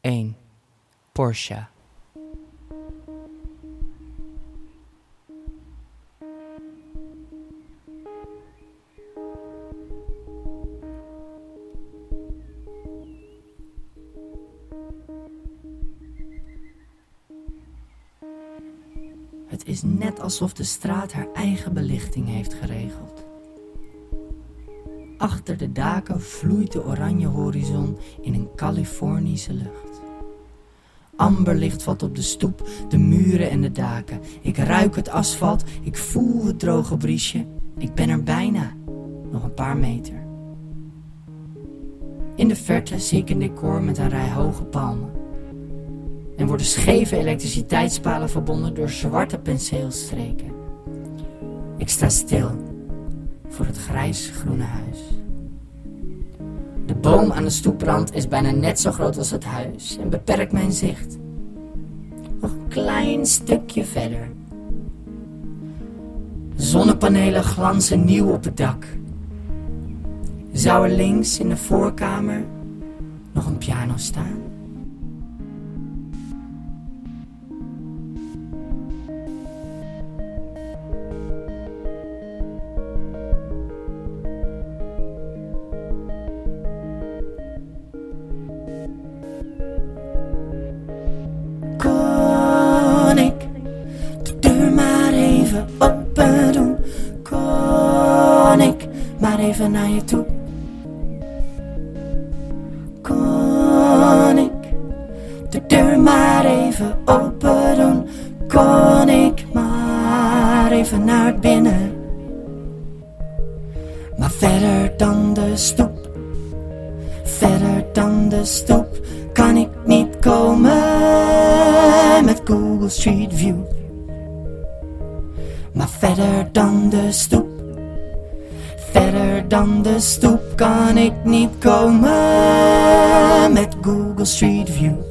1. Porsche. Het is net alsof de straat haar eigen belichting heeft geregeld. Achter de daken vloeit de oranje horizon in een Californische lucht. Amberlicht valt op de stoep, de muren en de daken. Ik ruik het asfalt, ik voel het droge briesje. Ik ben er bijna, nog een paar meter. In de verte zie ik een decor met een rij hoge palmen. En worden scheve elektriciteitspalen verbonden door zwarte penseelstreken. Ik sta stil voor het grijs-groene huis. De boom aan de stoeprand is bijna net zo groot als het huis en beperkt mijn zicht. Nog een klein stukje verder. Zonnepanelen glanzen nieuw op het dak. Zou er links in de voorkamer nog een piano staan? Even open doen? Kon ik maar even naar binnen? Maar verder dan de stoep, verder dan de stoep, kan ik niet komen met Google Street View. Maar verder dan de stoep, verder dan de stoep, kan ik niet komen met Google Street View.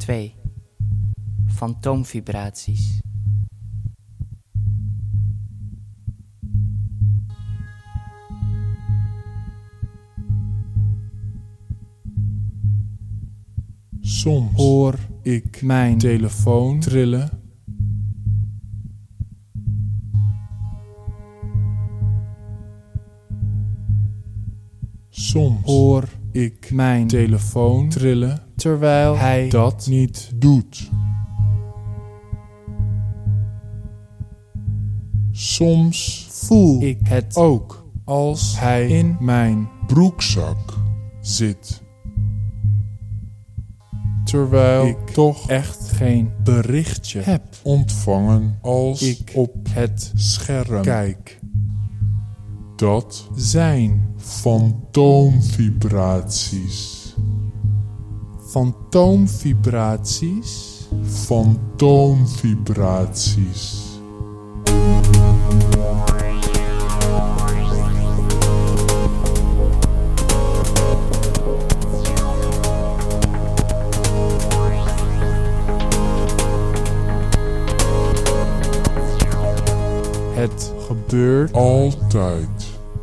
Twee. Fantoomvibraties. Soms hoor ik mijn telefoon trillen. Soms hoor ik mijn telefoon trillen terwijl hij dat niet doet. Soms voel ik het ook als hij in mijn broekzak zit. Terwijl ik toch echt geen berichtje heb ontvangen als ik op het scherm kijk. Dat zijn fantoomvibraties. Fantoomvibraties? Fantoomvibraties. Het gebeurt altijd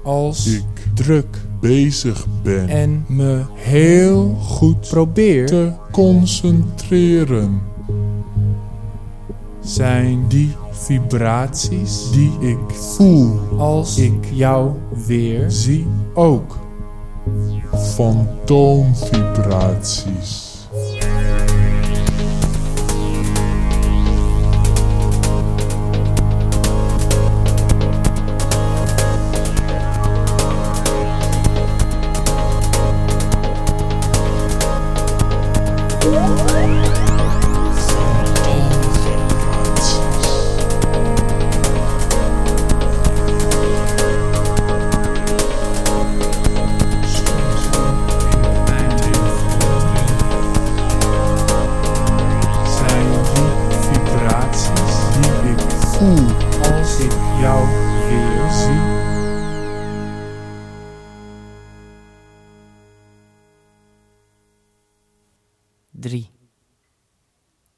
als ik druk bezig ben en me heel goed probeer te concentreren. Zijn die vibraties die ik voel als ik jou weer zie ook fantoomvibraties? Thank you.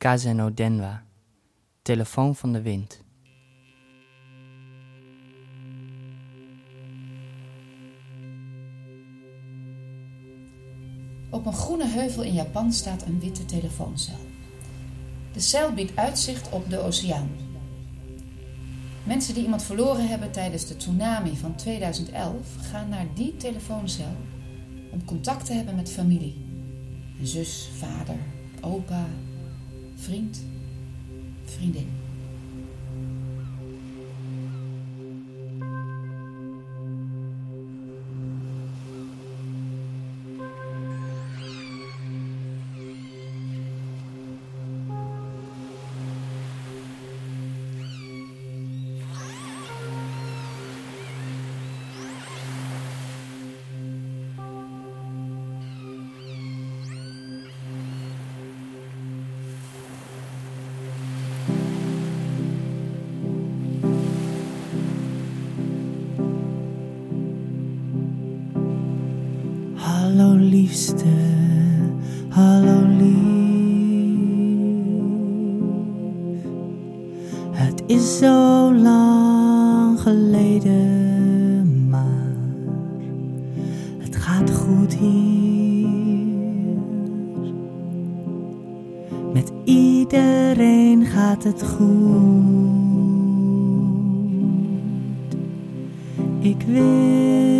Kazeno Denwa, telefoon van de wind. Op een groene heuvel in Japan staat een witte telefooncel. De cel biedt uitzicht op de oceaan. Mensen die iemand verloren hebben tijdens de tsunami van 2011 gaan naar die telefooncel om contact te hebben met familie. Zus, vader, opa, vriend, vriendin. Liefste, hallo lief. Het is zo lang geleden, maar het gaat goed hier. Met iedereen gaat het goed. Ik wilde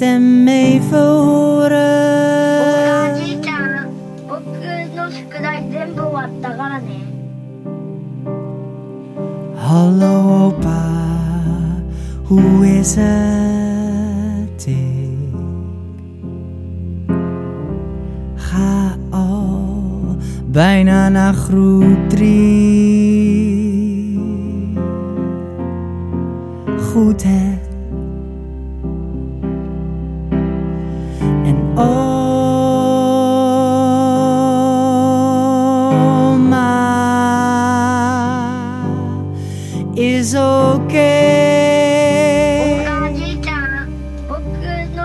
stem even 僕 horen. じいちゃん僕の宿題全部終わったからね Hallo opa, hoe is het? Ik ga al bijna naar groep drie. Goed hè?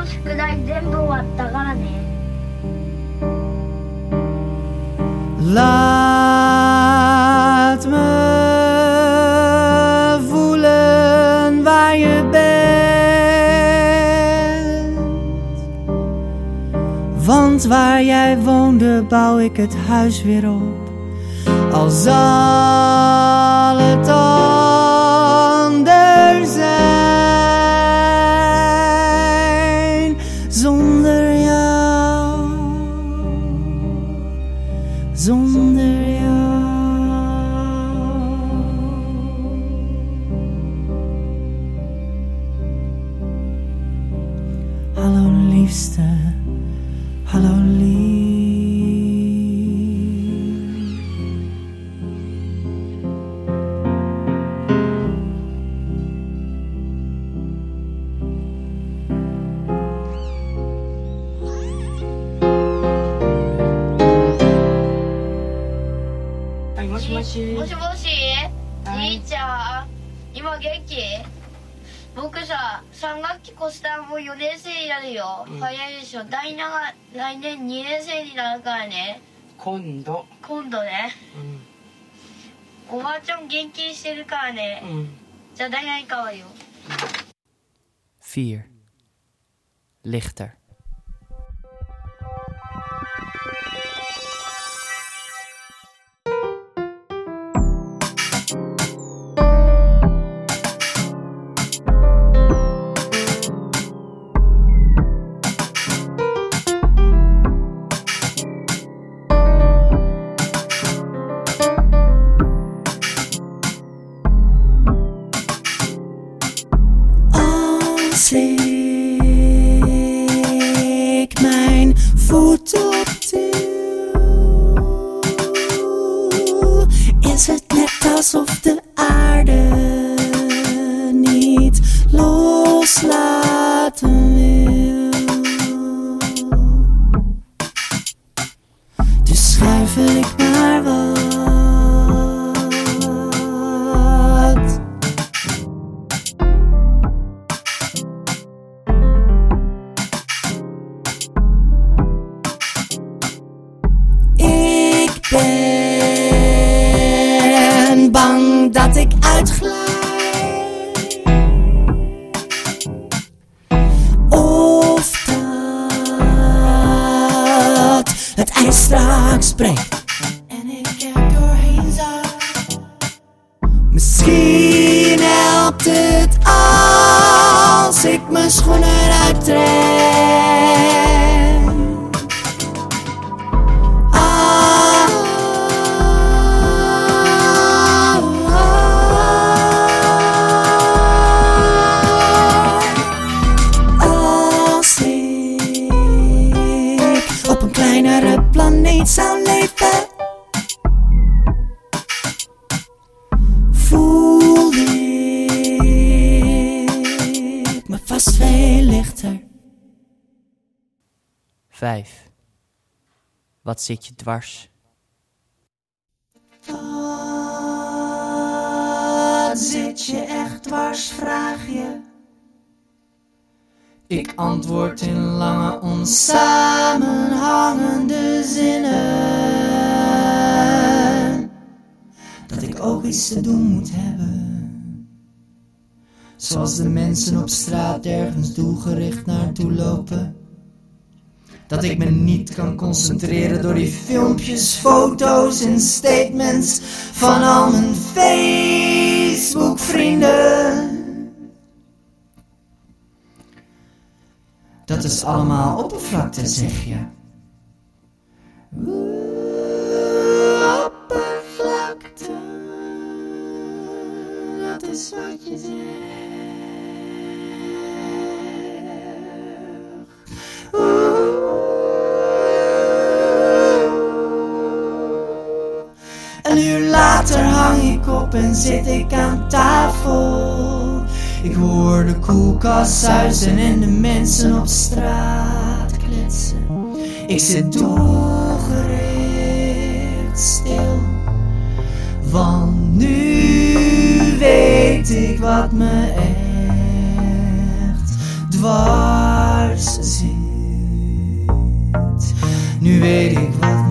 宿題全部終わったからね Laat me voelen waar je bent. Want waar jij woonde, bouw ik het huis weer op. Al zal het anders Zonder jou. Hallo liefste, しもし。もし？もしはいじいちゃん今元気？僕さ3学期越したらもう4年生になるよ、うん早いでしょ第7が来年2年生になるからね今度。今度ねうおばあちゃん元気にしてるからね、ん。うん。じゃあ誰々買うよ 4. Lichter. völlig Misschien helpt het als ik mijn schoenen uittrek. Vast veel lichter. 5. Wat zit je dwars? Wat zit je echt dwars, vraag je? Ik antwoord in lange, onsamenhangende zinnen. Dat ik ook iets te doen moet hebben. Zoals de mensen op straat ergens doelgericht naartoe lopen. Dat ik me niet kan concentreren door die filmpjes, foto's en statements van al mijn Facebook-vrienden. Dat is allemaal oppervlakte, zeg je. Oeh, oppervlakte. Dat is wat je zegt. Op en zit ik aan tafel. Ik hoor de koelkast zuizen en de mensen op straat kletsen. Ik zit doelgericht stil. Want nu weet ik wat me echt dwars zit. Nu weet ik wat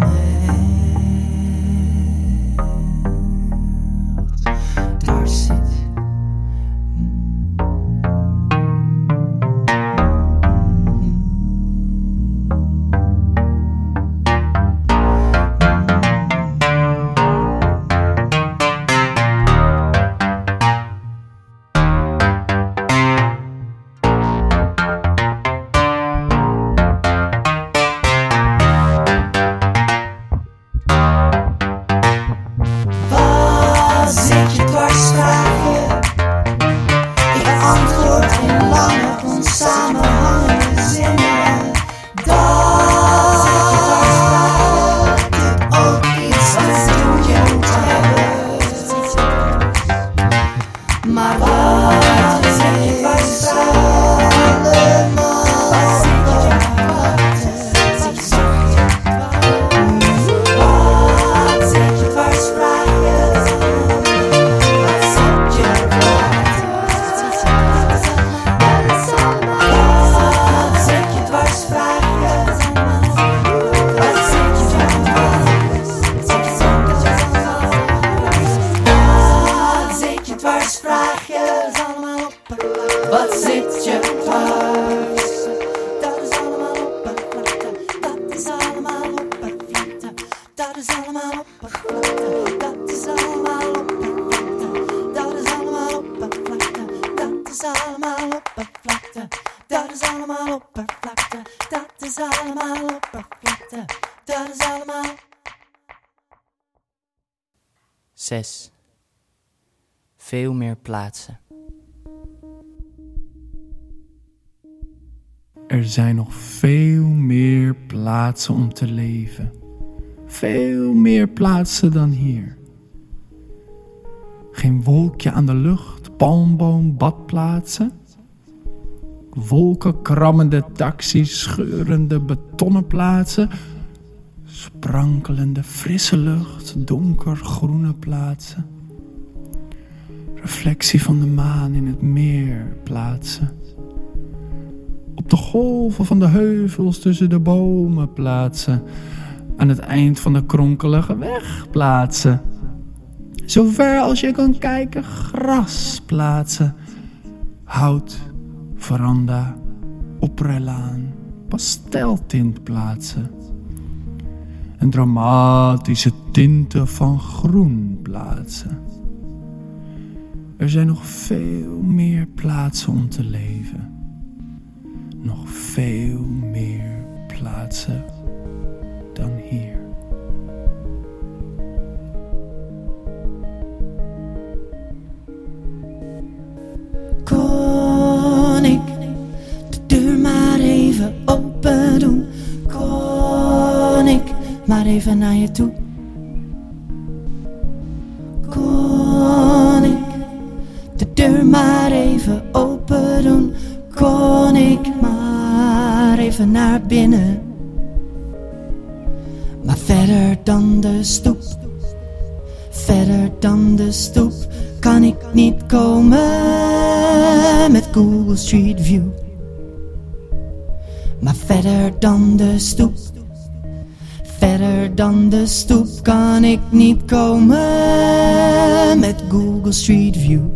in London summer. 6. Veel meer plaatsen. Er zijn nog veel meer plaatsen om te leven. Veel meer plaatsen dan hier. Geen wolkje aan de lucht, palmboom, badplaatsen. Wolkenkrammende taxis, scheurende betonnen plaatsen. Sprankelende frisse lucht, donkergroene plaatsen. Reflectie van de maan in het meer plaatsen op de golven van de heuvels tussen de bomen plaatsen. Aan het eind van de kronkelige weg plaatsen. Zover als je kan kijken, gras plaatsen. Hout, veranda, oprellaan, pasteltint plaatsen. En dramatische tinten van groen plaatsen. Er zijn nog veel meer plaatsen om te leven. Nog veel meer plaatsen even naar je toe? Kon ik de deur maar even open doen? Kon ik maar even naar binnen? Maar verder dan de stoep, verder dan de stoep, kan ik niet komen met Google Street View. Maar verder dan de stoep, dan de stoep, kan ik niet komen met Google Street View.